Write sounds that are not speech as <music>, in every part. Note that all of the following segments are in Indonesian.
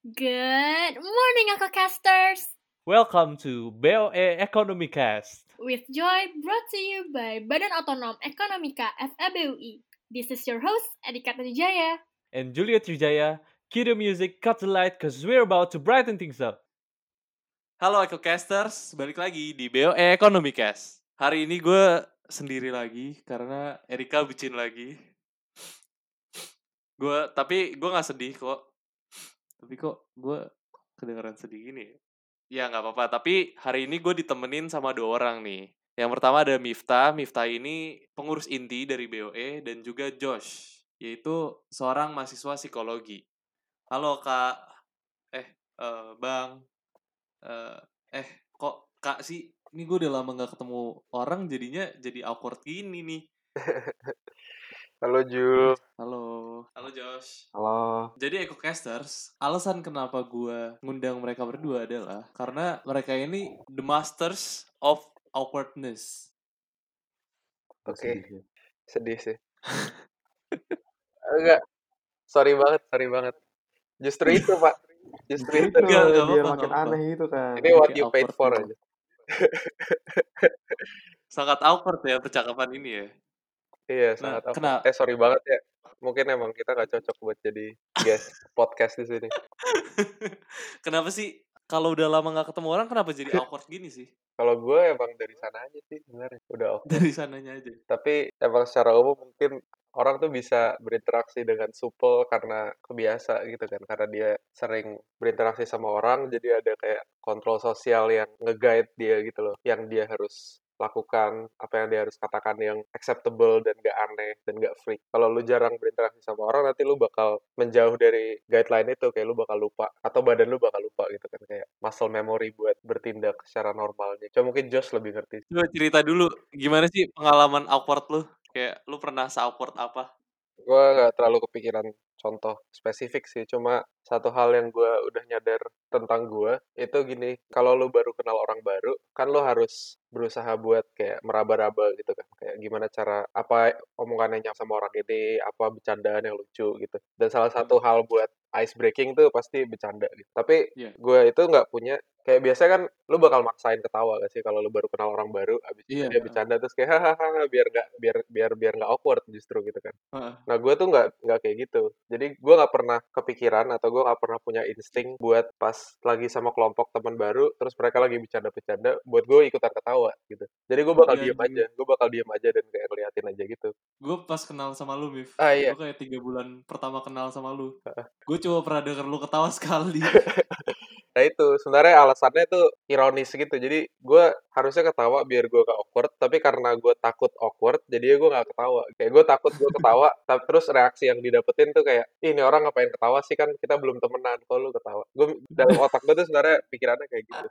Good morning, Uncle Casters! Welcome to BOE Economy Cast. With joy brought to you by Badan Otonom Ekonomika FEBUI. This is your host, Adika Trijaya. And Julia Trijaya, cue the music, cut the light, cause we're about to brighten things up. Halo EcoCasters, balik lagi di BOE Economy Cast. Hari ini gue sendiri lagi karena Erika bucin lagi. Gue tapi gue nggak sedih kok. Tapi kok gue kedengeran sedih gini ya? Ya nggak apa-apa. Tapi hari ini gue ditemenin sama dua orang nih. Yang pertama ada Miftah. Miftah ini pengurus inti dari BOE dan juga Josh, yaitu seorang mahasiswa psikologi. Halo kak. Eh, eh, bang. Eh, eh, kok kak sih? Ini gue udah lama nggak ketemu orang, jadinya jadi awkward gini nih. <laughs> Halo Jul. Halo. Halo Josh. Jadi EcoCasters, alasan kenapa gue ngundang mereka berdua adalah karena mereka ini the masters of awkwardness. Oke. Sedih sih. <laughs> Enggak. Sorry banget, sorry banget. Justru <laughs> itu, Pak. Justru itu. Enggak, enggak biar apa-apa, makin apa-apa. aneh itu kan. Ini what you paid for aja. Sangat awkward ya percakapan ini ya. Iya, Nah, sangat kena- Eh, sorry banget ya. Mungkin emang kita gak cocok buat jadi guest <laughs> podcast di sini. kenapa sih kalau udah lama nggak ketemu orang kenapa jadi awkward gini sih? Kalau gue emang dari sana aja sih sebenarnya. Udah oke. Dari sananya aja. Tapi emang secara umum mungkin orang tuh bisa berinteraksi dengan supel karena kebiasa gitu kan. Karena dia sering berinteraksi sama orang, jadi ada kayak kontrol sosial yang nge-guide dia gitu loh. Yang dia harus lakukan, apa yang dia harus katakan yang acceptable dan gak aneh dan gak freak. Kalau lu jarang berinteraksi sama orang, nanti lu bakal menjauh dari guideline itu, kayak lu bakal lupa. Atau badan lu bakal lupa gitu kan, kayak muscle memory buat bertindak secara normalnya. Cuma mungkin Josh lebih ngerti. Coba cerita dulu gimana sih pengalaman awkward lu? Kayak lu pernah se-awkward apa? gue nggak terlalu kepikiran contoh spesifik sih cuma satu hal yang gue udah nyadar tentang gue itu gini kalau lu baru kenal orang baru kan lu harus berusaha buat kayak meraba-raba gitu kan kayak gimana cara apa omongannya nyam sama orang ini apa bercandaan yang lucu gitu. Dan salah satu hal buat ice breaking tuh pasti bercanda gitu. Tapi Iya. gue itu nggak punya kayak biasanya kan lu bakal maksain ketawa gak sih kalau lu baru kenal orang baru abis Iya. dia bercanda terus kayak hahaha biar nggak biar biar biar nggak awkward justru gitu kan Heeh. Nah, gue tuh nggak nggak kayak gitu. Jadi gue nggak pernah kepikiran atau gue nggak pernah punya insting buat pas lagi sama kelompok teman baru, terus mereka lagi bercanda-bercanda, buat gue ikutan ketawa gitu. Jadi gue bakal Iya, diem aja, gue bakal diem aja dan kayak ngeliatin aja gitu. Gue pas kenal sama lu, Mif. Ah, iya. Gue kayak tiga bulan pertama kenal sama lu. Gue cuma pernah denger lu ketawa sekali. <laughs> Nah itu sebenarnya alasannya tuh ironis gitu. Jadi gue harusnya ketawa biar gue gak awkward, tapi karena gue takut awkward, jadi gue gak ketawa. Kayak gue takut gue ketawa, <laughs> tapi terus reaksi yang didapetin tuh kayak, "Ih, ini orang ngapain ketawa sih kan kita belum temenan, kok lu ketawa. Gue dalam otak gue tuh sebenarnya pikirannya kayak gitu.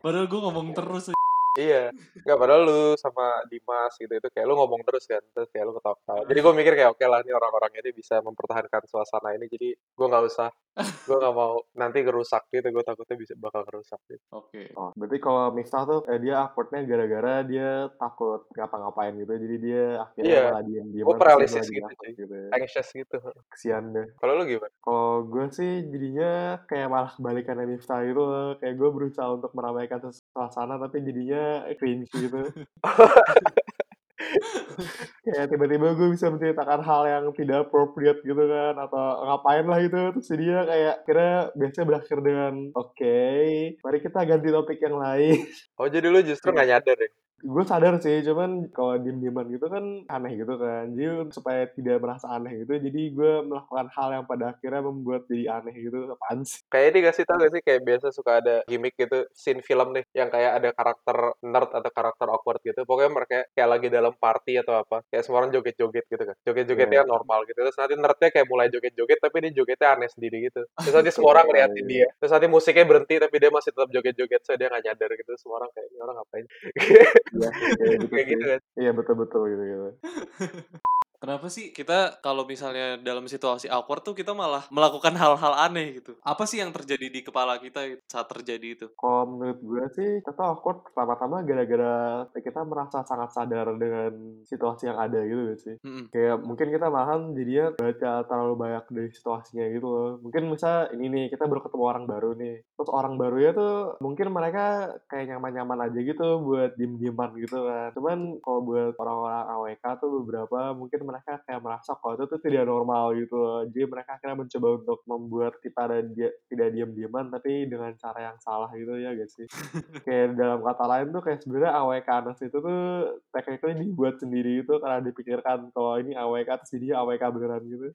Padahal gue ngomong terus. Iya, nggak padahal lu sama Dimas gitu itu kayak lu ngomong terus kan, terus kayak lu ketawa-ketawa. Jadi gue mikir kayak oke lah ini orang-orang ini bisa mempertahankan suasana ini, jadi gue nggak usah, gue nggak mau nanti kerusak gitu, gue takutnya bisa bakal kerusak gitu. Oke. Oh, berarti kalau Miftah tuh eh, dia awkwardnya gara-gara dia takut ngapa-ngapain gitu, jadi dia akhirnya Iya. malah diem-diem. Gue paralysis gitu, cuy. gitu. ya. Anxious gitu. Kesian deh. Kalau lu gimana? Kalau gue sih jadinya kayak malah kebalikannya Miftah gitu loh. Kayak gue berusaha untuk meramaikan suasana tapi jadinya cringe gitu. <laughs> kayak tiba-tiba gue bisa menceritakan hal yang tidak appropriate gitu kan atau ngapain lah gitu terus dia kayak kira biasanya berakhir dengan oke mari kita ganti topik yang lain Oh jadi lu justru nggak nyadar ya? Gue sadar sih cuman kalau diem dieman gitu kan aneh gitu kan. Jadi supaya tidak merasa aneh gitu jadi gue melakukan hal yang pada akhirnya membuat jadi aneh gitu. Apaan sih? Kayak ini gak sih tau gak sih kayak biasa suka ada gimmick gitu scene film nih yang kayak ada karakter nerd atau karakter awkward gitu. Pokoknya mereka kayak lagi dalam party atau apa kayak semua orang joget-joget gitu kan. Joget-jogetnya Iya. normal gitu. Terus nanti nerdnya kayak mulai joget-joget tapi dia jogetnya aneh sendiri gitu. Terus nanti <laughs> semua orang ngeliatin dia. terus nanti musiknya berhenti tapi dia masih tetap joget-joget so dia nggak nyadar gitu. Semua orang kayak ini orang ngapain <laughs> <laughs> Iya, kayak gitu, kayak gitu sih. kan Iya betul-betul gitu gitu. <laughs> Kenapa sih kita kalau misalnya dalam situasi awkward tuh kita malah melakukan hal-hal aneh gitu? Apa sih yang terjadi di kepala kita saat terjadi itu? Kalau menurut gue sih, kita awkward pertama-tama gara-gara kita merasa sangat sadar dengan situasi yang ada gitu gak sih. Mm-mm. Kayak mungkin kita malahan jadinya baca terlalu banyak dari situasinya gitu loh. Mungkin misal ini nih, kita baru ketemu orang baru nih. Terus orang barunya tuh mungkin mereka kayak nyaman-nyaman aja gitu buat diem-dieman gitu kan. Cuman kalau buat orang-orang AWK tuh beberapa mungkin mereka kayak merasa kalau itu tuh tidak normal gitu loh. Jadi mereka akhirnya mencoba untuk membuat kita ada dia, tidak diam-diaman tapi dengan cara yang salah gitu ya guys sih. <laughs> kayak dalam kata lain tuh kayak sebenarnya AWK Anas itu tuh technically dibuat sendiri itu karena dipikirkan kalau ini AWK terus dia AWK beneran gitu.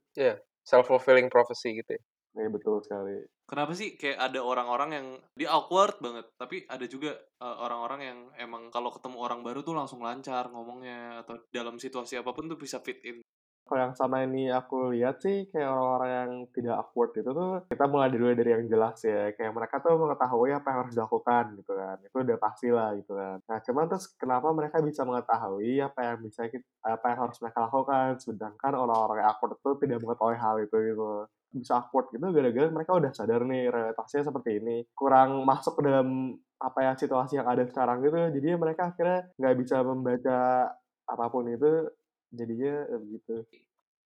Self-fulfilling prophecy gitu ya. Ya betul sekali. Kenapa sih kayak ada orang-orang yang dia awkward banget, tapi ada juga uh, orang-orang yang emang kalau ketemu orang baru tuh langsung lancar ngomongnya atau dalam situasi apa pun tuh bisa fit in. Kalau yang sama ini aku lihat sih kayak orang-orang yang tidak awkward itu tuh kita mulai dulu dari yang jelas ya. Kayak mereka tuh mengetahui apa yang harus dilakukan gitu kan. Itu udah pasti lah gitu kan. Nah cuman terus kenapa mereka bisa mengetahui apa yang bisa kita, apa yang harus mereka lakukan? Sedangkan orang-orang yang awkward itu tidak mengetahui hal itu gitu. Bisa awkward gitu gara-gara mereka udah sadar nih realitasnya seperti ini. Kurang masuk ke dalam apa ya situasi yang ada sekarang gitu. Jadinya mereka akhirnya nggak bisa membaca apa pun itu jadinya eh, begitu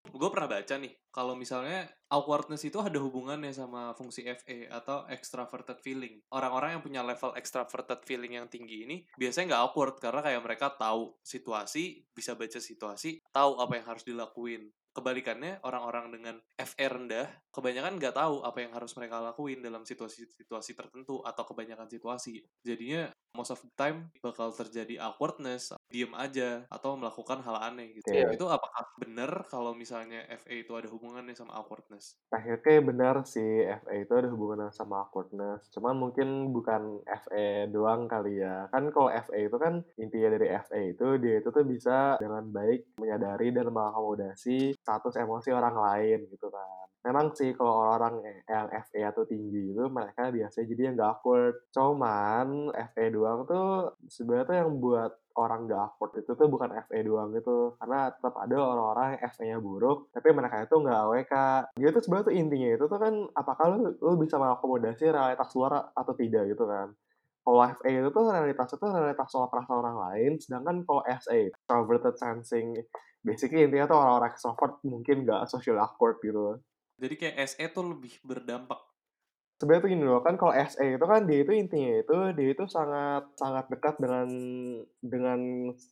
Gue pernah baca nih, kalau misalnya awkwardness itu ada hubungannya sama fungsi FA atau extroverted feeling. Orang-orang yang punya level extroverted feeling yang tinggi ini biasanya nggak awkward karena kayak mereka tahu situasi, bisa baca situasi, tahu apa yang harus dilakuin. Kebalikannya, orang-orang dengan FE rendah kebanyakan nggak tahu apa yang harus mereka lakuin dalam situasi-situasi tertentu atau kebanyakan situasi. Jadinya most of the time bakal terjadi awkwardness, diem aja atau melakukan hal aneh gitu. Iya. Itu apakah benar kalau misalnya FE itu ada hubungannya sama awkwardness? Akhirnya benar sih FA itu ada hubungan sama awkwardness. Cuman mungkin bukan FA doang kali ya. Kan kalau FA itu kan intinya dari FA itu dia itu tuh bisa dengan baik menyadari dan mengakomodasi status emosi orang lain gitu kan. Memang sih kalau orang-orang yang FA atau tinggi itu mereka biasanya jadi yang gak awkward. Cuman FA doang tuh sebenarnya tuh yang buat orang gak awkward itu tuh bukan FA doang gitu. Karena tetap ada orang-orang yang FA-nya buruk tapi mereka itu nggak AWK dia tuh sebenarnya tuh intinya itu tuh kan apakah lu, lu bisa mengakomodasi realitas luar atau tidak gitu kan? Kalau FA itu tuh realitas itu realitas soal perasaan orang lain sedangkan kalau SA extroverted sensing basically intinya tuh orang-orang extrovert mungkin nggak social awkward gitu Jadi kayak SE tuh lebih berdampak. sebenarnya tuh gini loh kan kalau SA itu kan dia itu intinya itu dia itu sangat sangat dekat dengan dengan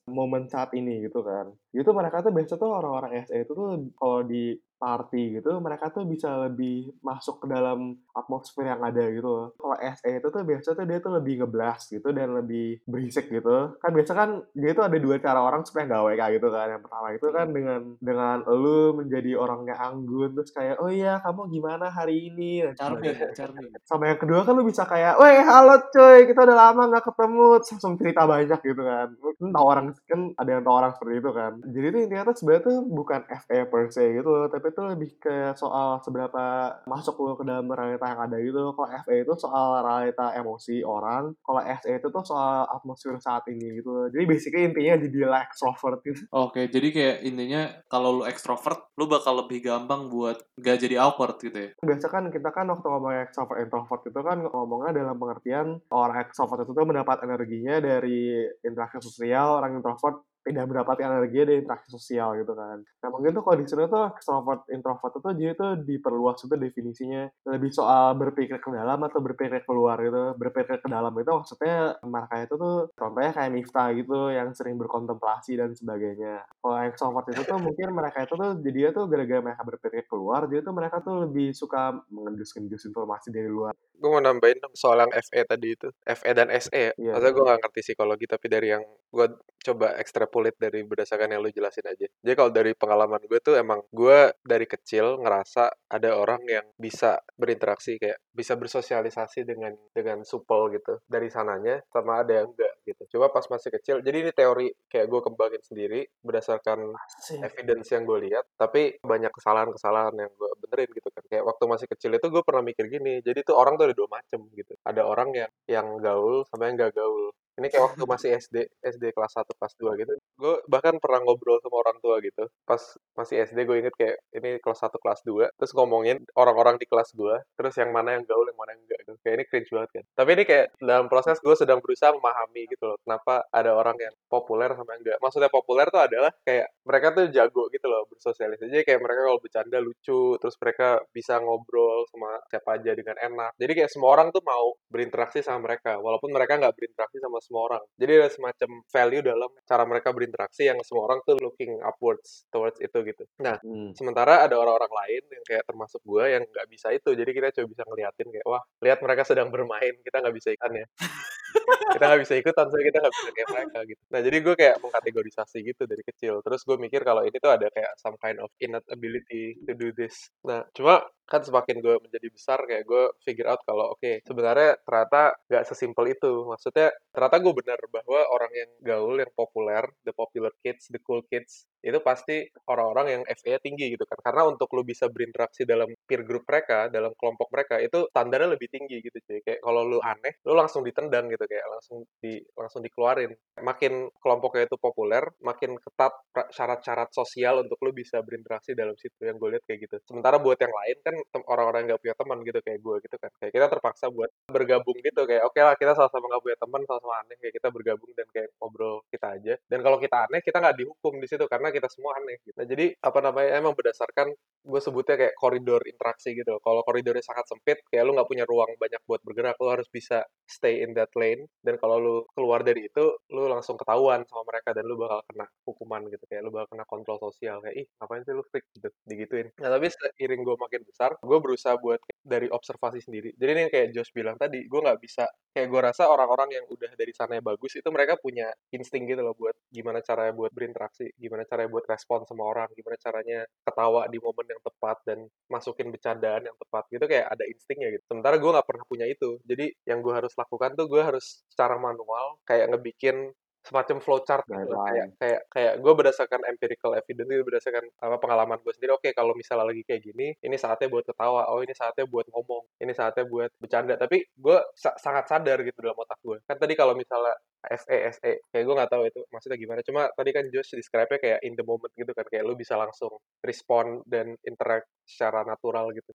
momen saat ini gitu kan itu mereka tuh biasa tuh orang-orang SA itu tuh kalau di party gitu mereka tuh bisa lebih masuk ke dalam atmosfer yang ada gitu loh. kalau SA itu tuh biasa tuh dia tuh lebih ngeblast gitu dan lebih berisik gitu kan biasa kan dia tuh ada dua cara orang supaya nggak WK gitu kan yang pertama itu kan dengan dengan lu menjadi orangnya anggun terus kayak oh iya kamu gimana hari ini dan Charming, sebagainya. charming. sama yang kedua kan lu bisa kayak, weh halo coy, kita udah lama nggak ketemu, Terus langsung cerita banyak gitu kan. Kan tahu orang kan ada yang tahu orang seperti itu kan. Jadi itu intinya tuh sebenarnya tuh bukan FA per se gitu loh, tapi itu lebih ke soal seberapa masuk lu ke dalam realita yang ada gitu. Kalau FA itu soal realita emosi orang, kalau SA itu tuh soal atmosfer saat ini gitu. Jadi basically intinya jadi like extrovert gitu. Oke, jadi kayak intinya kalau lu ekstrovert, lu bakal lebih gampang buat gak jadi awkward gitu ya. biasa kan kita kan waktu ngomong extrovert introvert itu kan ngomongnya dalam pengertian orang extrovert itu tuh mendapat energinya dari interaksi sosial orang introvert tidak mendapatkan energinya dari interaksi sosial gitu kan. Nah mungkin tuh kalau di sini tuh extrovert introvert itu jadi tuh diperluas itu definisinya lebih soal berpikir ke dalam atau berpikir keluar gitu. Berpikir ke dalam itu maksudnya mereka itu tuh contohnya kayak Miftah gitu yang sering berkontemplasi dan sebagainya. Kalau extrovert itu tuh mungkin mereka itu tuh jadinya tuh gara-gara mereka berpikir keluar jadi tuh mereka tuh lebih suka mengendus-endus informasi dari luar. Gue mau nambahin soal yang FE tadi itu. FE dan SE. Iya. Maksudnya gue gak ngerti psikologi, tapi dari yang gue coba ekstrapolit dari berdasarkan yang lu jelasin aja. Jadi kalau dari pengalaman gue tuh emang gue dari kecil ngerasa ada orang yang bisa berinteraksi kayak bisa bersosialisasi dengan dengan supel gitu. Dari sananya sama ada yang enggak gitu. Coba pas masih kecil, jadi ini teori kayak gue kembangin sendiri berdasarkan evidence yang gue lihat tapi banyak kesalahan-kesalahan yang gue benerin gitu kan. Kayak waktu masih kecil itu gue pernah mikir gini jadi tuh orang tuh ada dua macem gitu. Ada orang yang yang gaul sama yang gak gaul Ini kayak waktu masih SD, SD kelas 1, kelas 2 gitu. Gue bahkan pernah ngobrol sama orang tua gitu. Pas masih SD gue inget kayak ini kelas 1, kelas 2. Terus ngomongin orang-orang di kelas gue. Terus yang mana yang gaul, yang mana yang enggak. Gitu. Kayak ini cringe banget kan. Tapi ini kayak dalam proses gue sedang berusaha memahami gitu loh. Kenapa ada orang yang populer sama yang enggak. Maksudnya populer tuh adalah kayak mereka tuh jago gitu loh bersosialisasi. Jadi kayak mereka kalau bercanda lucu. Terus mereka bisa ngobrol sama siapa aja dengan enak. Jadi kayak semua orang tuh mau berinteraksi sama mereka. Walaupun mereka nggak berinteraksi sama semua orang. Jadi ada semacam value dalam cara mereka berinteraksi yang semua orang tuh looking upwards towards itu gitu. Nah, Hmm. sementara ada orang-orang lain yang kayak termasuk gue yang nggak bisa itu. Jadi kita coba bisa ngeliatin kayak, wah, lihat mereka sedang bermain, kita nggak bisa ikutan ya. <laughs> kita nggak bisa ikutan, soalnya kita nggak bisa kayak mereka gitu. Nah, jadi gue kayak mengkategorisasi gitu dari kecil. Terus gue mikir kalau ini tuh ada kayak some kind of innate ability to do this. Nah, cuma kan semakin gue menjadi besar kayak gue figure out kalau oke sebenarnya ternyata nggak sesimpel itu. Maksudnya ternyata gue benar bahwa orang yang gaul yang populer the popular kids the cool kids itu pasti orang-orang yang FA tinggi gitu kan. Karena untuk lu bisa berinteraksi dalam peer group mereka dalam kelompok mereka itu standarnya lebih tinggi gitu cuy. Kayak kalau lu aneh lu langsung ditendang gitu kayak langsung di langsung dikeluarin. Makin kelompoknya itu populer makin ketat syarat-syarat sosial untuk lu bisa berinteraksi dalam situ yang gue lihat kayak gitu. Sementara buat yang lain kan orang-orang yang gak punya teman gitu kayak gue gitu kan kayak kita terpaksa buat bergabung gitu kayak oke okay lah kita sama-sama gak punya teman sama-sama aneh kayak kita bergabung dan kayak ngobrol kita aja dan kalau kita aneh kita nggak dihukum di situ karena kita semua aneh gitu. Nah, jadi apa namanya emang berdasarkan gue sebutnya kayak koridor interaksi gitu. Kalau koridornya sangat sempit, kayak lu nggak punya ruang banyak buat bergerak, lu harus bisa stay in that lane. Dan kalau lu keluar dari itu, lu langsung ketahuan sama mereka dan lu bakal kena hukuman gitu. Kayak lu bakal kena kontrol sosial. Kayak, ih ngapain sih lu freak gitu, digituin. Nah tapi seiring gue makin besar, gue berusaha buat dari observasi sendiri. Jadi ini kayak Josh bilang tadi, gue nggak bisa, kayak gue rasa orang-orang yang udah dari sana bagus, itu mereka punya insting gitu loh buat gimana caranya buat berinteraksi, gimana caranya buat respon sama orang, gimana caranya ketawa di momen yang tepat dan masukin bercandaan yang tepat gitu kayak ada instingnya gitu. Sementara gue nggak pernah punya itu. Jadi yang gue harus lakukan tuh gue harus secara manual kayak ngebikin semacam flowchart gitu kayak kayak kayak gue berdasarkan empirical evidence itu berdasarkan apa pengalaman gue sendiri oke kalau misalnya lagi kayak gini ini saatnya buat ketawa oh ini saatnya buat ngomong ini saatnya buat bercanda. Tapi gue sa sangat sadar gitu dalam otak gue kan tadi kalau misalnya SE SE kayak gue nggak tahu itu maksudnya gimana. Cuma tadi kan Josh describe-nya kayak in the moment gitu kan kayak lu bisa langsung respond dan interact secara natural gitu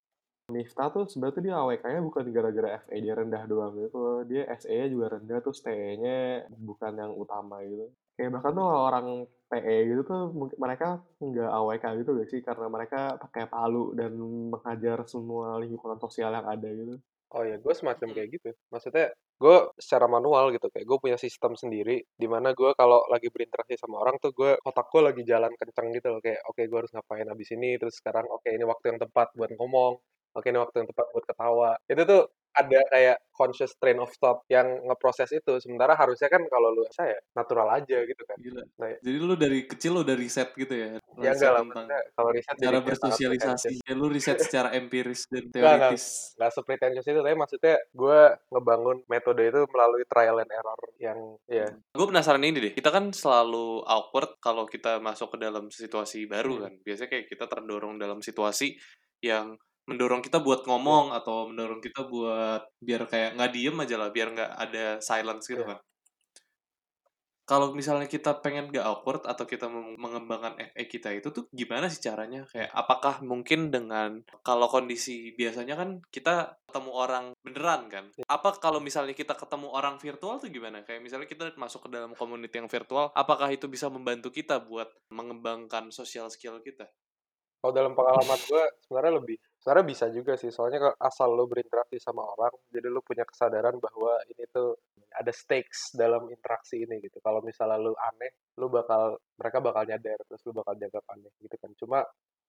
Miftah tuh sebenarnya dia AWK-nya bukan gara-gara FE dia rendah doang gitu. Dia SE-nya juga rendah terus TE-nya bukan yang utama gitu. Kayak bahkan tuh orang TE gitu tuh mereka nggak AWK gitu gak sih karena mereka pakai palu dan menghajar semua lingkungan sosial yang ada gitu. Oh ya, gue semacam kayak gitu. Maksudnya, gue secara manual gitu, kayak gue punya sistem sendiri, di mana gue kalau lagi berinteraksi sama orang tuh, gue otak gue lagi jalan kenceng gitu loh, kayak oke okay, gue harus ngapain abis ini, terus sekarang oke okay, ini waktu yang tepat buat ngomong, oke ini waktu yang tepat buat ketawa. Itu tuh ada kayak conscious train of thought yang ngeproses itu. Sementara harusnya kan kalau lu saya natural aja gitu kan. Gila. Nah, jadi lu dari kecil lu udah riset gitu ya? Ya enggak lah, kalau riset cara bersosialisasi. Ya, lu riset <laughs> secara empiris dan teoritis. Enggak, enggak sepretentious itu, tapi maksudnya gue ngebangun metode itu melalui trial and error yang ya. Gue penasaran ini deh, kita kan selalu awkward kalau kita masuk ke dalam situasi baru kan. Biasanya kayak kita terdorong dalam situasi yang mendorong kita buat ngomong yeah. atau mendorong kita buat biar kayak nggak diem aja lah biar nggak ada silence gitu yeah. kan. Kalau misalnya kita pengen gak awkward atau kita mengembangkan FE kita itu tuh gimana sih caranya? Kayak apakah mungkin dengan kalau kondisi biasanya kan kita ketemu orang beneran kan? Apa kalau misalnya kita ketemu orang virtual tuh gimana? Kayak misalnya kita masuk ke dalam community yang virtual apakah itu bisa membantu kita buat mengembangkan social skill kita? Kalau dalam pengalaman gue sebenarnya lebih sebenarnya bisa juga sih soalnya kalau asal lo berinteraksi sama orang jadi lo punya kesadaran bahwa ini tuh ada stakes dalam interaksi ini gitu. Kalau misalnya lo aneh lo bakal mereka bakal nyadar terus lo bakal jaga aneh gitu kan. Cuma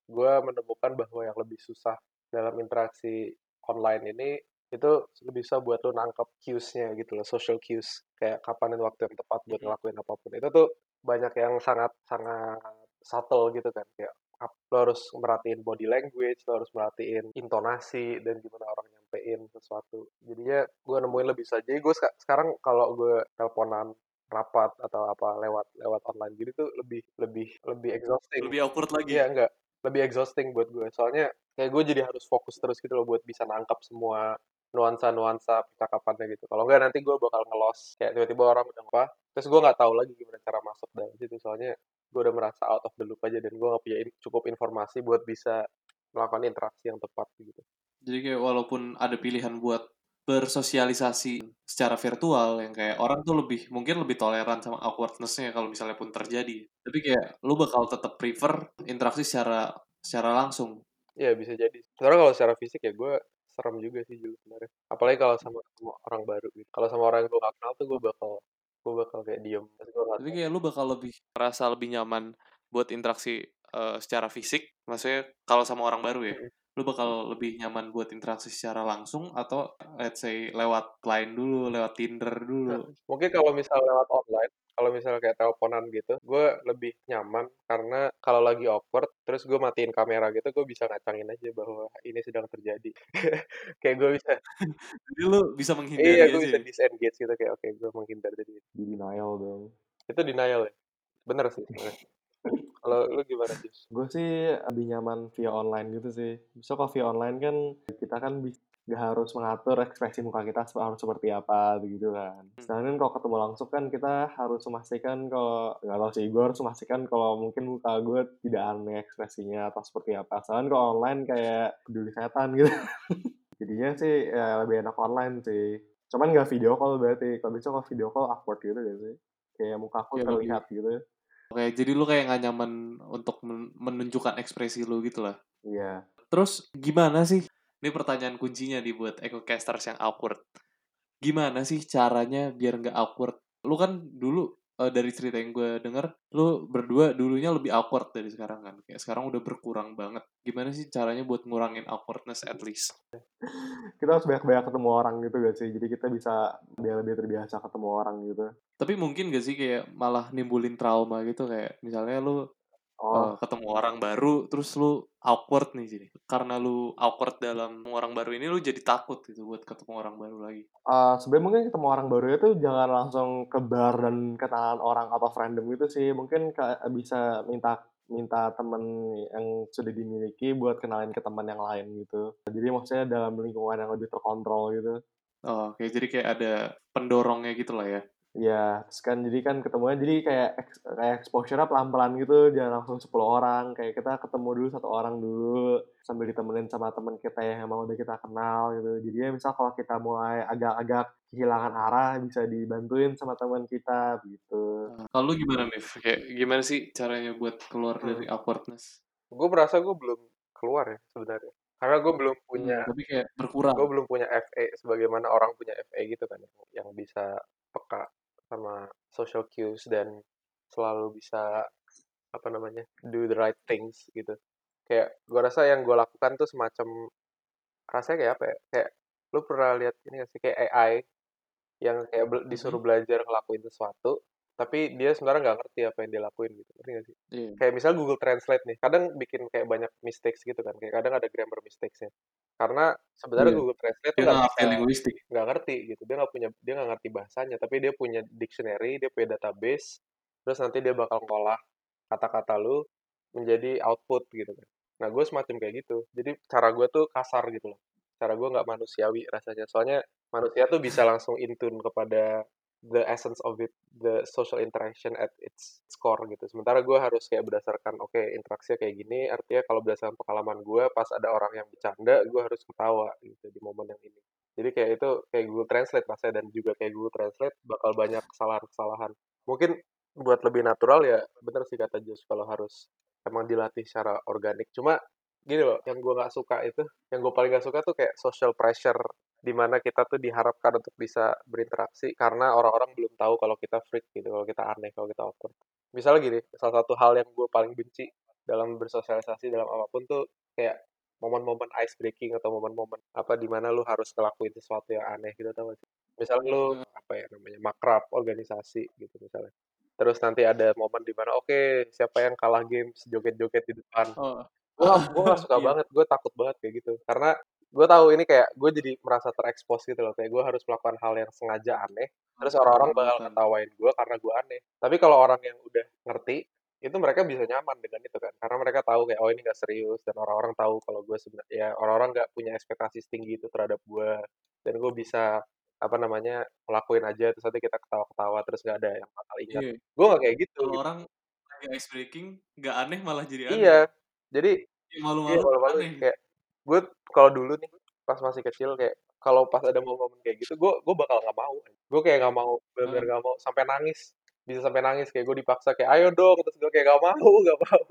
gue menemukan bahwa yang lebih susah dalam interaksi online ini itu lebih bisa buat lo nangkep cues-nya gitu loh social cues. Kayak kapan waktu yang tepat buat ngelakuin apa pun. Itu tuh banyak yang sangat sangat subtle gitu kan kayak lo harus merhatiin body language, lo harus merhatiin intonasi dan gimana orang nyampein sesuatu. Jadinya gue nemuin lebih saja. Jadi gue sekarang kalau gue teleponan rapat atau apa lewat lewat online gitu tuh lebih lebih lebih exhausting. Lebih awkward lagi. Iya enggak, lebih exhausting buat gue. Soalnya kayak gue jadi harus fokus terus gitu loh buat bisa nangkap semua nuansa-nuansa percakapannya gitu. Kalau nggak nanti gue bakal ngelos kayak tiba-tiba orang udah apa, terus gue nggak tahu lagi gimana cara masuk dalam situ. Soalnya gue udah merasa out of the loop aja dan gue nggak punya cukup informasi buat bisa melakukan interaksi yang tepat gitu. Jadi kayak walaupun ada pilihan buat bersosialisasi secara virtual yang kayak orang tuh lebih mungkin lebih toleran sama awkwardness-nya kalau misalnya pun terjadi. Tapi kayak lu bakal tetap prefer interaksi secara secara langsung. Iya bisa jadi. Sebenarnya kalau secara fisik ya gue serem juga sih dulu sebenarnya. Apalagi kalau sama, sama orang baru gitu. Kalau sama orang yang gue gak kenal tuh gue bakal gue bakal kayak diem. Tapi kayak lu bakal lebih merasa lebih nyaman buat interaksi eh, secara fisik. Maksudnya kalau sama orang baru ya. Lu bakal lebih nyaman buat interaksi secara langsung atau let's say lewat line dulu, lewat Tinder dulu. Mungkin kalau misal lewat online, kalau misalnya kayak teleponan gitu, gue lebih nyaman karena kalau lagi awkward, terus gue matiin kamera gitu, gue bisa ngacangin aja bahwa ini sedang terjadi. <laughs> kayak gue bisa, <laughs> Jadi lu bisa menghindari iya gue bisa ya. disengage gitu kayak oke gue menghindar dari denial dong. Itu denial ya, bener sih. Lu gimana sih? Gue sih lebih nyaman via online gitu sih. Bisa kalau via online kan kita kan nggak harus mengatur ekspresi muka kita harus seperti apa begitu kan. Sedangkan kalau ketemu langsung kan kita harus memastikan kalau nggak tahu sih gue harus memastikan kalau mungkin muka gue tidak aneh ekspresinya atau seperti apa. Sedangkan kalau online kayak peduli setan gitu. <laughs> Jadinya sih ya, lebih enak online sih. Cuman nggak video call berarti. Kalau bisa kalau video call awkward gitu gak sih? Kayak muka aku lebih- terlihat gitu. Oke, jadi lu kayak nggak nyaman untuk men- menunjukkan ekspresi lu gitu lah. Iya. Terus gimana sih? Ini pertanyaan kuncinya nih buat EcoCasters yang awkward. Gimana sih caranya biar nggak awkward? Lu kan dulu eh, dari cerita yang gue denger, lu berdua dulunya lebih awkward dari sekarang kan. Kayak sekarang udah berkurang banget. Gimana sih caranya buat ngurangin awkwardness at least? <laughs> kita harus banyak-banyak ketemu orang gitu gak sih jadi kita bisa biar lebih terbiasa ketemu orang gitu Tapi mungkin gak sih kayak malah nimbulin trauma gitu kayak misalnya lu oh. Eh, ketemu orang baru terus lu awkward nih jadi karena lu awkward dalam orang baru ini lu jadi takut gitu buat ketemu orang baru lagi. eh, sebenarnya mungkin ketemu orang baru itu jangan langsung ke bar dan kenalan orang atau random gitu sih. Mungkin bisa minta minta temen yang sudah dimiliki buat kenalin ke teman yang lain gitu. Jadi maksudnya dalam lingkungan yang lebih terkontrol gitu. Oh, oke. Jadi kayak ada pendorongnya gitu lah ya. Ya, terus kan jadi kan ketemunya jadi kayak kayak exposure-nya pelan-pelan gitu, jangan langsung 10 orang. Kayak kita ketemu dulu satu orang dulu sambil ditemenin sama teman kita yang emang udah kita kenal gitu. Jadi ya misal kalau kita mulai agak-agak kehilangan arah bisa dibantuin sama teman kita gitu. Kalau lu gimana, Mif? Kayak gimana sih caranya buat keluar Hmm. dari awkwardness? Gue merasa gue belum keluar ya sebenarnya. Karena gue belum punya Hmm, tapi kayak berkurang. gue belum punya FA sebagaimana orang punya FA gitu kan yang bisa peka sama social cues dan selalu bisa apa namanya do the right things gitu. Kayak gue rasa yang gue lakukan tuh semacam rasanya kayak apa ya kayak lu pernah lihat ini gak sih kayak AI yang kayak disuruh belajar ngelakuin sesuatu tapi dia sebenarnya nggak ngerti apa yang dia lakuin gitu ngerti gak sih? Iya. kayak misal Google Translate nih kadang bikin kayak banyak mistakes gitu kan kayak kadang ada grammar mistakesnya. Karena sebenarnya Iya. Google Translate nggak ngerti nggak ngerti gitu dia nggak punya dia nggak ngerti bahasanya tapi dia punya dictionary dia punya database terus nanti dia bakal ngolah kata-kata lu menjadi output gitu kan. Nah gue semacam kayak gitu. Jadi cara gue tuh kasar gitu loh. Cara gue nggak manusiawi rasanya. Soalnya manusia tuh bisa langsung in tune kepada the essence of it the social interaction at its core gitu. Sementara gue harus kayak berdasarkan oke interaksinya kayak gini artinya kalau berdasarkan pengalaman gue pas ada orang yang bercanda gue harus ketawa gitu di momen yang ini. Jadi kayak itu kayak Google Translate rasanya dan juga kayak Google Translate bakal banyak kesalahan-kesalahan. Mungkin buat lebih natural ya bener sih kata Jus kalau harus emang dilatih secara organik. Cuma gini loh yang gue nggak suka itu yang gue paling gak suka tuh kayak social pressure di mana kita tuh diharapkan untuk bisa berinteraksi karena orang-orang belum tahu kalau kita freak gitu kalau kita aneh kalau kita awkward. Misalnya gini salah satu hal yang gue paling benci dalam bersosialisasi dalam apa pun tuh kayak momen-momen ice breaking atau momen-momen apa di mana lu harus ngelakuin sesuatu yang aneh gitu tau gak sih? Misalnya lu apa ya namanya makrab organisasi gitu misalnya. Terus nanti ada momen di mana oke siapa yang kalah game joget-joget di depan. Oh, gue gue gak suka Iya. banget gue takut banget kayak gitu karena gue tahu ini kayak gue jadi merasa terekspos gitu loh kayak gue harus melakukan hal yang sengaja aneh terus orang-orang bakal Bukan. ketawain gue karena gue aneh tapi kalau orang yang udah ngerti itu mereka bisa nyaman dengan itu kan karena mereka tahu kayak oh ini gak serius dan orang-orang tahu kalau gue sebenarnya ya orang-orang nggak punya ekspektasi setinggi itu terhadap gue dan gue bisa apa namanya ngelakuin aja terus nanti kita ketawa-ketawa terus nggak ada yang bakal ingat Iya. gue nggak kayak gitu Kalau orang lagi ice breaking nggak aneh malah jadi aneh. iya jadi iya malu-malu malu-malu aneh. kayak gue kalau dulu nih pas masih kecil kayak kalau pas ada momen kayak gitu gue gue bakal nggak mau gue kayak nggak mau benar-benar nggak mau sampai nangis bisa sampai nangis kayak gue dipaksa kayak ayo dong terus gue kayak nggak mau <laughs> nggak mau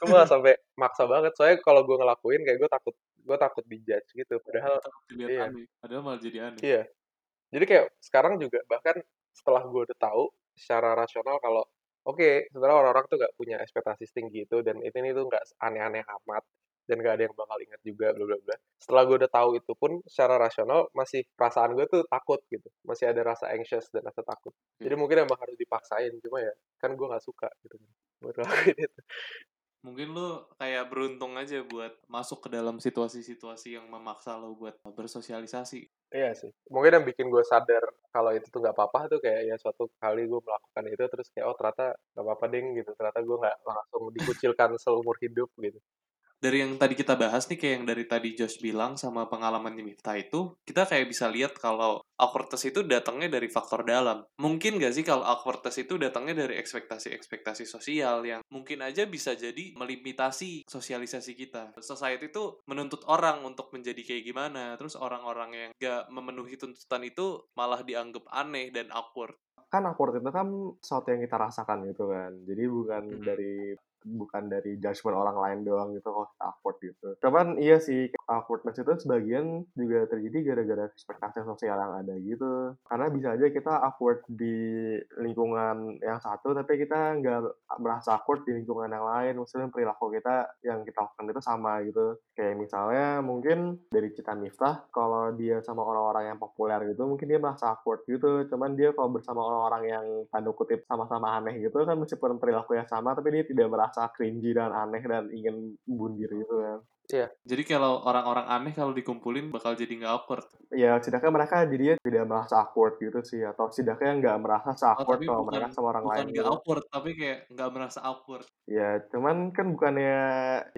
gue malah sampai maksa banget soalnya kalau gue ngelakuin kayak gue takut gue takut dijudge gitu padahal Takut dilihat iya. aneh. Padahal malah jadi aneh. Iya. Jadi kayak sekarang juga bahkan setelah gue udah tahu secara rasional kalau oke sebenarnya orang-orang tuh gak punya ekspektasi setinggi itu dan itu ini tuh nggak aneh-aneh amat dan gak ada yang bakal ingat juga bla bla bla. Setelah gue udah tahu itu pun secara rasional masih perasaan gue tuh takut gitu. Masih ada rasa anxious dan rasa takut. Jadi Iya. mungkin emang harus dipaksain cuma ya kan gue nggak suka gitu kan. Buat ngelakuin itu. Mungkin lu kayak beruntung aja buat masuk ke dalam situasi-situasi yang memaksa lo buat bersosialisasi. Iya sih. Mungkin yang bikin gue sadar kalau itu tuh nggak apa-apa tuh kayak ya suatu kali gue melakukan itu terus kayak oh ternyata nggak apa-apa ding gitu. Ternyata gue nggak langsung dikucilkan seumur hidup gitu. Dari yang tadi kita bahas nih kayak yang dari tadi Josh bilang sama pengalaman Miftah itu kita kayak bisa lihat kalau awkwardness itu datangnya dari faktor dalam. Mungkin gak sih kalau awkwardness itu datangnya dari ekspektasi-ekspektasi sosial yang mungkin aja bisa jadi melimitasi sosialisasi kita. Society itu menuntut orang untuk menjadi kayak gimana terus orang-orang yang gak memenuhi tuntutan itu malah dianggap aneh dan awkward. Kan awkward itu kan sesuatu yang kita rasakan gitu kan. Jadi bukan Mhm. dari bukan dari judgement orang lain doang gitu kalau kita awkward gitu. Cuman iya sih awkwardness itu sebagian juga terjadi gara-gara ekspektasi sosial yang ada gitu. Karena bisa aja kita awkward di lingkungan yang satu tapi kita nggak merasa awkward di lingkungan yang lain. Maksudnya perilaku kita yang kita lakukan itu sama gitu. Kayak misalnya mungkin dari Cita Miftah kalau dia sama orang-orang yang populer gitu mungkin dia merasa awkward gitu. Cuman dia kalau bersama orang-orang yang tanda kutip sama-sama aneh gitu kan meskipun perilakunya sama tapi dia tidak merasa cringy dan aneh dan ingin bundir gitu kan jadi kalau orang-orang aneh kalau dikumpulin bakal jadi nggak awkward ya setidaknya mereka jadinya tidak merasa awkward gitu sih atau setidaknya nggak merasa oh, awkward tapi kalau bukan mereka sama orang bukan lain nggak gitu awkward tapi kayak nggak merasa awkward ya cuman kan bukannya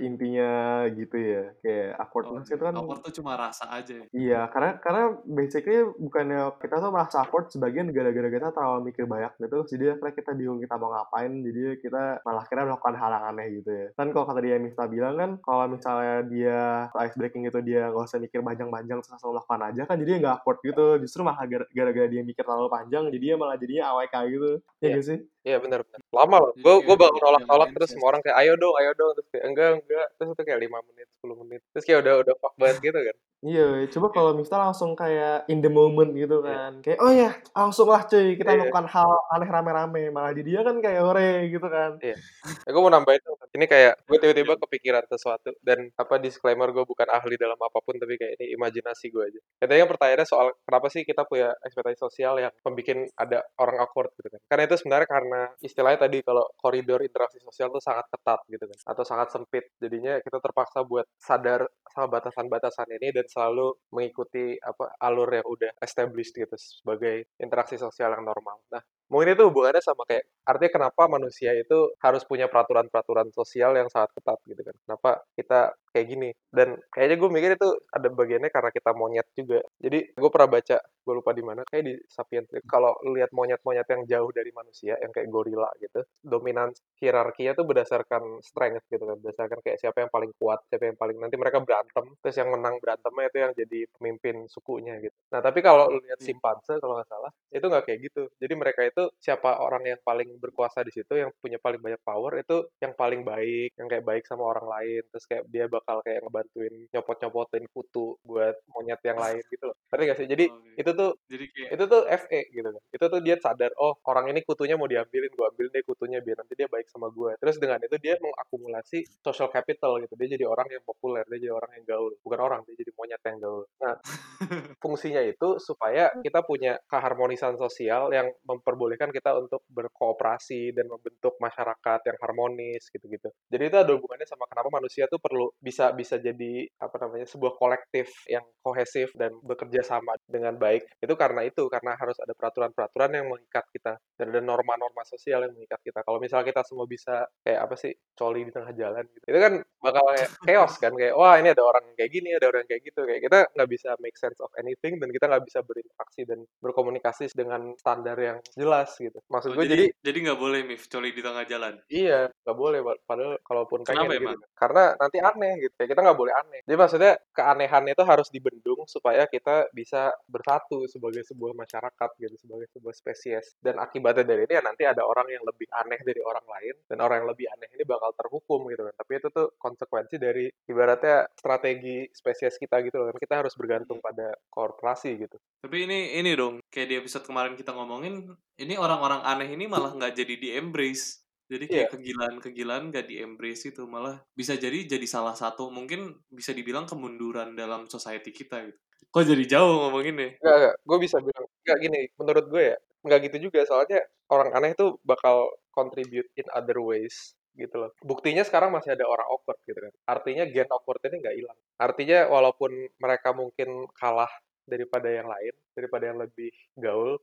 intinya gitu ya kayak oh, awkwardness itu iya. kan awkward tuh cuma rasa aja ya. Iya, karena karena basically bukannya kita tuh merasa awkward sebagian gara-gara kita terlalu mikir banyak gitu, jadi akhirnya kita bingung kita mau ngapain, jadi kita malah akhirnya melakukan hal yang aneh gitu ya. Kan kalau kata dia Mista bilang kan, kalau misalnya dia ice breaking itu dia nggak usah mikir panjang-panjang terus langsung lakukan aja kan, jadi nggak awkward gitu, justru malah gara- gara-gara dia mikir terlalu panjang, jadi dia malah jadinya AWK gitu. Ya Iya. nggak sih? Iya benar benar. Lama loh. Gue gue bakal jangan nolak-nolak terus anxious. semua orang kayak ayo dong, ayo dong terus kayak enggak enggak terus itu kayak 5 menit, 10 menit. Terus kayak udah udah fuck banget gitu kan. Iya, coba kalau Mista langsung kayak in the moment gitu Iya. kan. Kayak, oh ya, langsung lah cuy, kita Iya. melakukan hal aneh rame-rame. Malah di dia kan kayak hore gitu kan. Iya. Ya, gue mau nambahin. Ini kayak gue tiba-tiba kepikiran sesuatu dan apa disclaimer gue bukan ahli dalam apa pun tapi kayak ini imajinasi gue aja. Katanya pertanyaannya soal kenapa sih kita punya ekspektasi sosial yang membuat ada orang awkward gitu kan. Karena itu sebenarnya karena istilahnya tadi kalau koridor interaksi sosial tuh sangat ketat gitu kan atau sangat sempit. Jadinya kita terpaksa buat sadar sama batasan-batasan ini dan selalu mengikuti apa alur yang udah established gitu sebagai interaksi sosial yang normal. Nah, mungkin itu hubungannya sama kayak artinya kenapa manusia itu harus punya peraturan-peraturan sosial yang sangat ketat gitu kan? Kenapa kita kayak gini? Dan kayaknya gue mikir itu ada bagiannya karena kita monyet juga. Jadi gue pernah baca gue lupa di mana kayak di Sapiens kalau lihat monyet-monyet yang jauh dari manusia yang kayak gorila gitu dominan hierarkinya tuh berdasarkan strength gitu kan? Berdasarkan kayak siapa yang paling kuat siapa yang paling nanti mereka berantem terus yang menang berantemnya itu yang jadi pemimpin sukunya gitu. Nah tapi kalau lihat Iya. simpanse kalau nggak salah itu nggak kayak gitu. Jadi mereka itu siapa orang yang paling berkuasa di situ yang punya paling banyak power itu yang paling baik yang kayak baik sama orang lain. Terus kayak dia bakal kayak ngebantuin nyopot-nyopotin kutu buat monyet yang lain gitu loh. Ngerti gak sih? Jadi Oke. itu tuh jadi kayak itu tuh FE gitu kan. Itu tuh dia sadar oh orang ini kutunya mau diambilin gue ambil deh kutunya biar nanti dia baik sama gue terus dengan itu dia mengakumulasi social capital gitu. Dia jadi orang yang populer dia jadi orang yang gaul. Bukan orang dia jadi monyet yang gaul. Nah <laughs> fungsinya itu supaya kita punya keharmonisan sosial yang memperbolehkan membolehkan kita untuk berkooperasi dan membentuk masyarakat yang harmonis gitu-gitu. Jadi itu ada hubungannya sama kenapa manusia tuh perlu bisa bisa jadi apa namanya sebuah kolektif yang kohesif dan bekerja sama dengan baik. Itu karena itu karena harus ada peraturan-peraturan yang mengikat kita dan ada norma-norma sosial yang mengikat kita. Kalau misalnya kita semua bisa kayak apa sih coli di tengah jalan gitu, itu kan bakal kayak chaos kan kayak wah ini ada orang kayak gini, ada orang kayak gitu kayak kita nggak bisa make sense of anything dan kita nggak bisa berinteraksi dan berkomunikasi dengan standar yang jelas gitu. Maksud Oh, gue jadi jadi nggak boleh Mif coli di tengah jalan. Iya, nggak boleh. Padahal kalaupun Kenapa gitu. emang? Karena nanti aneh gitu. Kayak kita nggak boleh aneh. Jadi maksudnya keanehan itu harus dibendung supaya kita bisa bersatu sebagai sebuah masyarakat gitu, sebagai sebuah spesies. Dan akibatnya dari ini ya nanti ada orang yang lebih aneh dari orang lain dan orang yang lebih aneh ini bakal terhukum gitu kan. Tapi itu tuh konsekuensi dari ibaratnya strategi spesies kita gitu loh. Kita harus bergantung pada korporasi gitu. Tapi ini ini dong kayak di episode kemarin kita ngomongin ini orang-orang aneh ini malah nggak jadi di embrace. Jadi kayak kegilaan-kegilaan nggak di embrace itu malah bisa jadi jadi salah satu mungkin bisa dibilang kemunduran dalam society kita gitu. Kok jadi jauh ngomongin deh? Enggak, enggak. Gue bisa bilang, enggak gini, menurut gue ya, enggak gitu juga. Soalnya orang aneh itu bakal contribute in other ways gitu loh. Buktinya sekarang masih ada orang awkward gitu kan. Artinya gen awkward ini nggak hilang. Artinya walaupun mereka mungkin kalah daripada yang lain, daripada yang lebih gaul,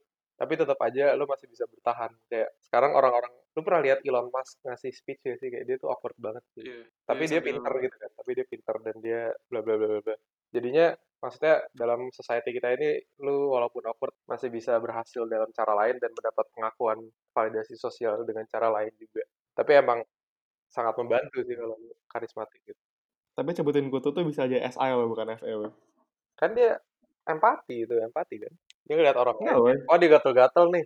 tapi tetap aja lu masih bisa bertahan. Kayak sekarang orang-orang, lu pernah lihat Elon Musk ngasih speech ya sih? Kayak dia tuh awkward banget sih. Iya. Tapi Dia dia pinter gitu kan. Tapi dia pinter dan dia bla bla bla bla. Jadinya maksudnya dalam society kita ini lu walaupun awkward masih bisa berhasil dalam cara lain dan mendapat pengakuan validasi sosial dengan cara lain juga. Tapi emang sangat membantu sih kalau lu karismatik gitu. Tapi sebutin kutu tuh bisa aja SI loh, bukan FE loh. Kan dia empati itu, empati kan. Dia ngeliat orang Enggak lain. Oh, dia gatel-gatel nih.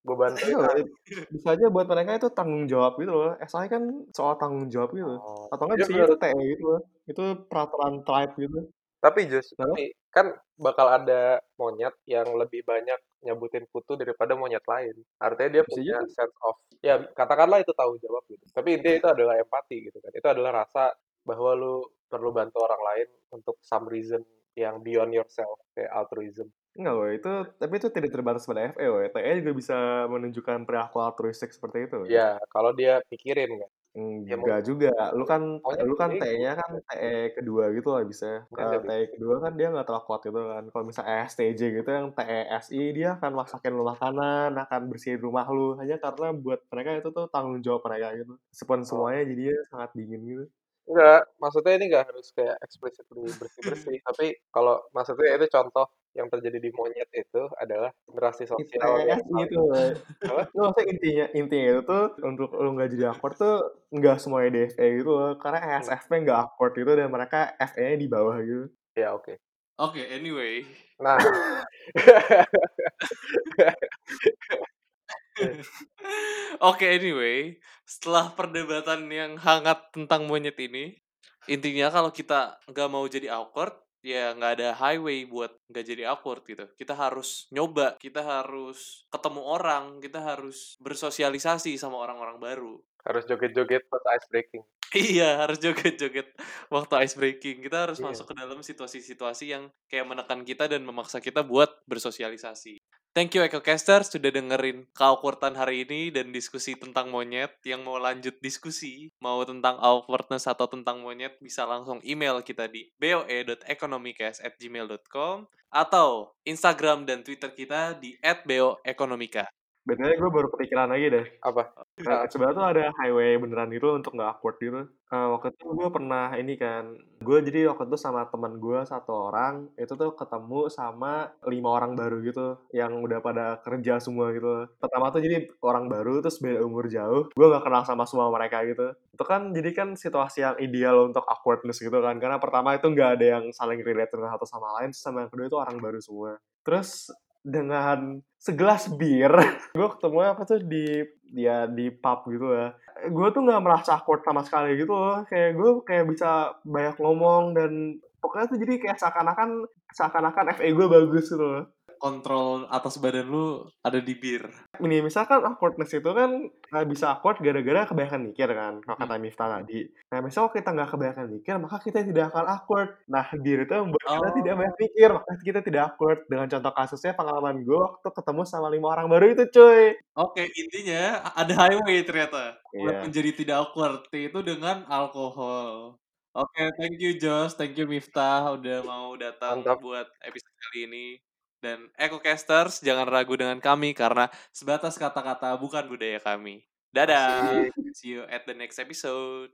Gue ah. loh. Bisa aja buat mereka itu tanggung jawab gitu loh. SI kan soal tanggung jawab gitu. Oh. Atau enggak Dia bisa itu TE gitu loh. Itu peraturan tribe gitu. Tapi just, tapi kan bakal ada monyet yang lebih banyak nyebutin kutu daripada monyet lain. Artinya dia punya jadi. sense of, ya katakanlah itu tanggung jawab gitu. Tapi intinya itu adalah empati gitu kan. Itu adalah rasa bahwa lu perlu bantu orang lain untuk some reason yang beyond yourself, kayak altruism. Enggak loh, itu tapi itu tidak terbatas pada FE loh. TE juga bisa menunjukkan perilaku altruistik seperti itu. loh. Ya, kalau dia pikirin kan. Ya, Enggak juga. Lu kan Maunya lu kan. TE-nya kan TE kedua gitu lah bisa. Kalau TE kedua kan dia nggak terlalu kuat gitu kan. Kalau misalnya STJ gitu yang TESI dia akan masakin lu makanan, akan bersihin rumah lu hanya karena buat mereka itu tuh tanggung jawab mereka gitu. Meskipun semuanya jadinya sangat dingin gitu. Enggak, maksudnya ini nggak harus kayak explicitly bersih-bersih. <clears throat> tapi kalau maksudnya itu contoh yang terjadi di monyet itu adalah Itu sosial yang TESI paling itu. loh. Apa? Itu maksudnya intinya intinya itu tuh untuk lu nggak jadi awkward tuh nggak semuanya di FE gitu loh. Karena ESFP nggak awkward gitu dan mereka FE-nya di bawah gitu. Ya, oke. Oke, anyway. Nah, <laughs> <laughs> <laughs> Oke, anyway, setelah perdebatan yang hangat tentang monyet ini, intinya kalau kita nggak mau jadi awkward, ya nggak ada highway buat nggak jadi awkward gitu. Kita harus nyoba, kita harus ketemu orang, kita harus bersosialisasi sama orang-orang baru. Harus joget-joget pas ice breaking. Iya, harus joget-joget waktu ice breaking. Kita harus Iya. masuk ke dalam situasi-situasi yang kayak menekan kita dan memaksa kita buat bersosialisasi. Thank you EcoCaster sudah dengerin keawkwardan hari ini dan diskusi tentang monyet. Yang mau lanjut diskusi, mau tentang awkwardness atau tentang monyet, bisa langsung email kita di boe.economicas@gmail.com atau Instagram dan Twitter kita di @boeconomica. Betulnya gue baru kepikiran lagi deh. Apa? Nah, sebenarnya tuh ada highway beneran gitu untuk nggak awkward gitu. Eh, waktu itu gue pernah ini kan, gue jadi waktu itu sama teman gue satu orang, itu tuh ketemu sama lima orang baru gitu, yang udah pada kerja semua gitu. Pertama tuh jadi orang baru, terus beda umur jauh, gue nggak kenal sama semua mereka gitu. Itu kan jadi kan situasi yang ideal untuk awkwardness gitu kan, karena pertama itu nggak ada yang saling relate dengan satu sama lain, sama yang kedua itu orang baru semua. Terus dengan segelas bir. <laughs> Gue ketemu apa tuh di dia di pub gitu ya gue tuh nggak merasa awkward sama sekali gitu loh. Kayak gue kayak bisa banyak ngomong dan pokoknya tuh jadi kayak seakan-akan seakan-akan FE gue bagus gitu loh kontrol atas badan lu ada di bir. Ini misalkan awkwardness itu kan eh, bisa awkward gara-gara kebanyakan mikir kan, kalau kata Miftah tadi. Nah, misal kalau kita nggak kebanyakan mikir, maka kita tidak akan awkward. Nah, bir itu membuat kita tidak banyak Oh. mikir, maka kita tidak awkward. Dengan contoh kasusnya pengalaman gue waktu ketemu sama lima orang baru itu, cuy. Oke, intinya ada highway ternyata. Buat Iya. menjadi tidak awkward itu dengan alkohol. Oke, thank you Josh, thank you Miftah udah mau datang Mantap. buat episode kali ini. Dan EcoCasters jangan ragu dengan kami karena sebatas kata-kata bukan budaya kami. Dadah. See you at the next episode.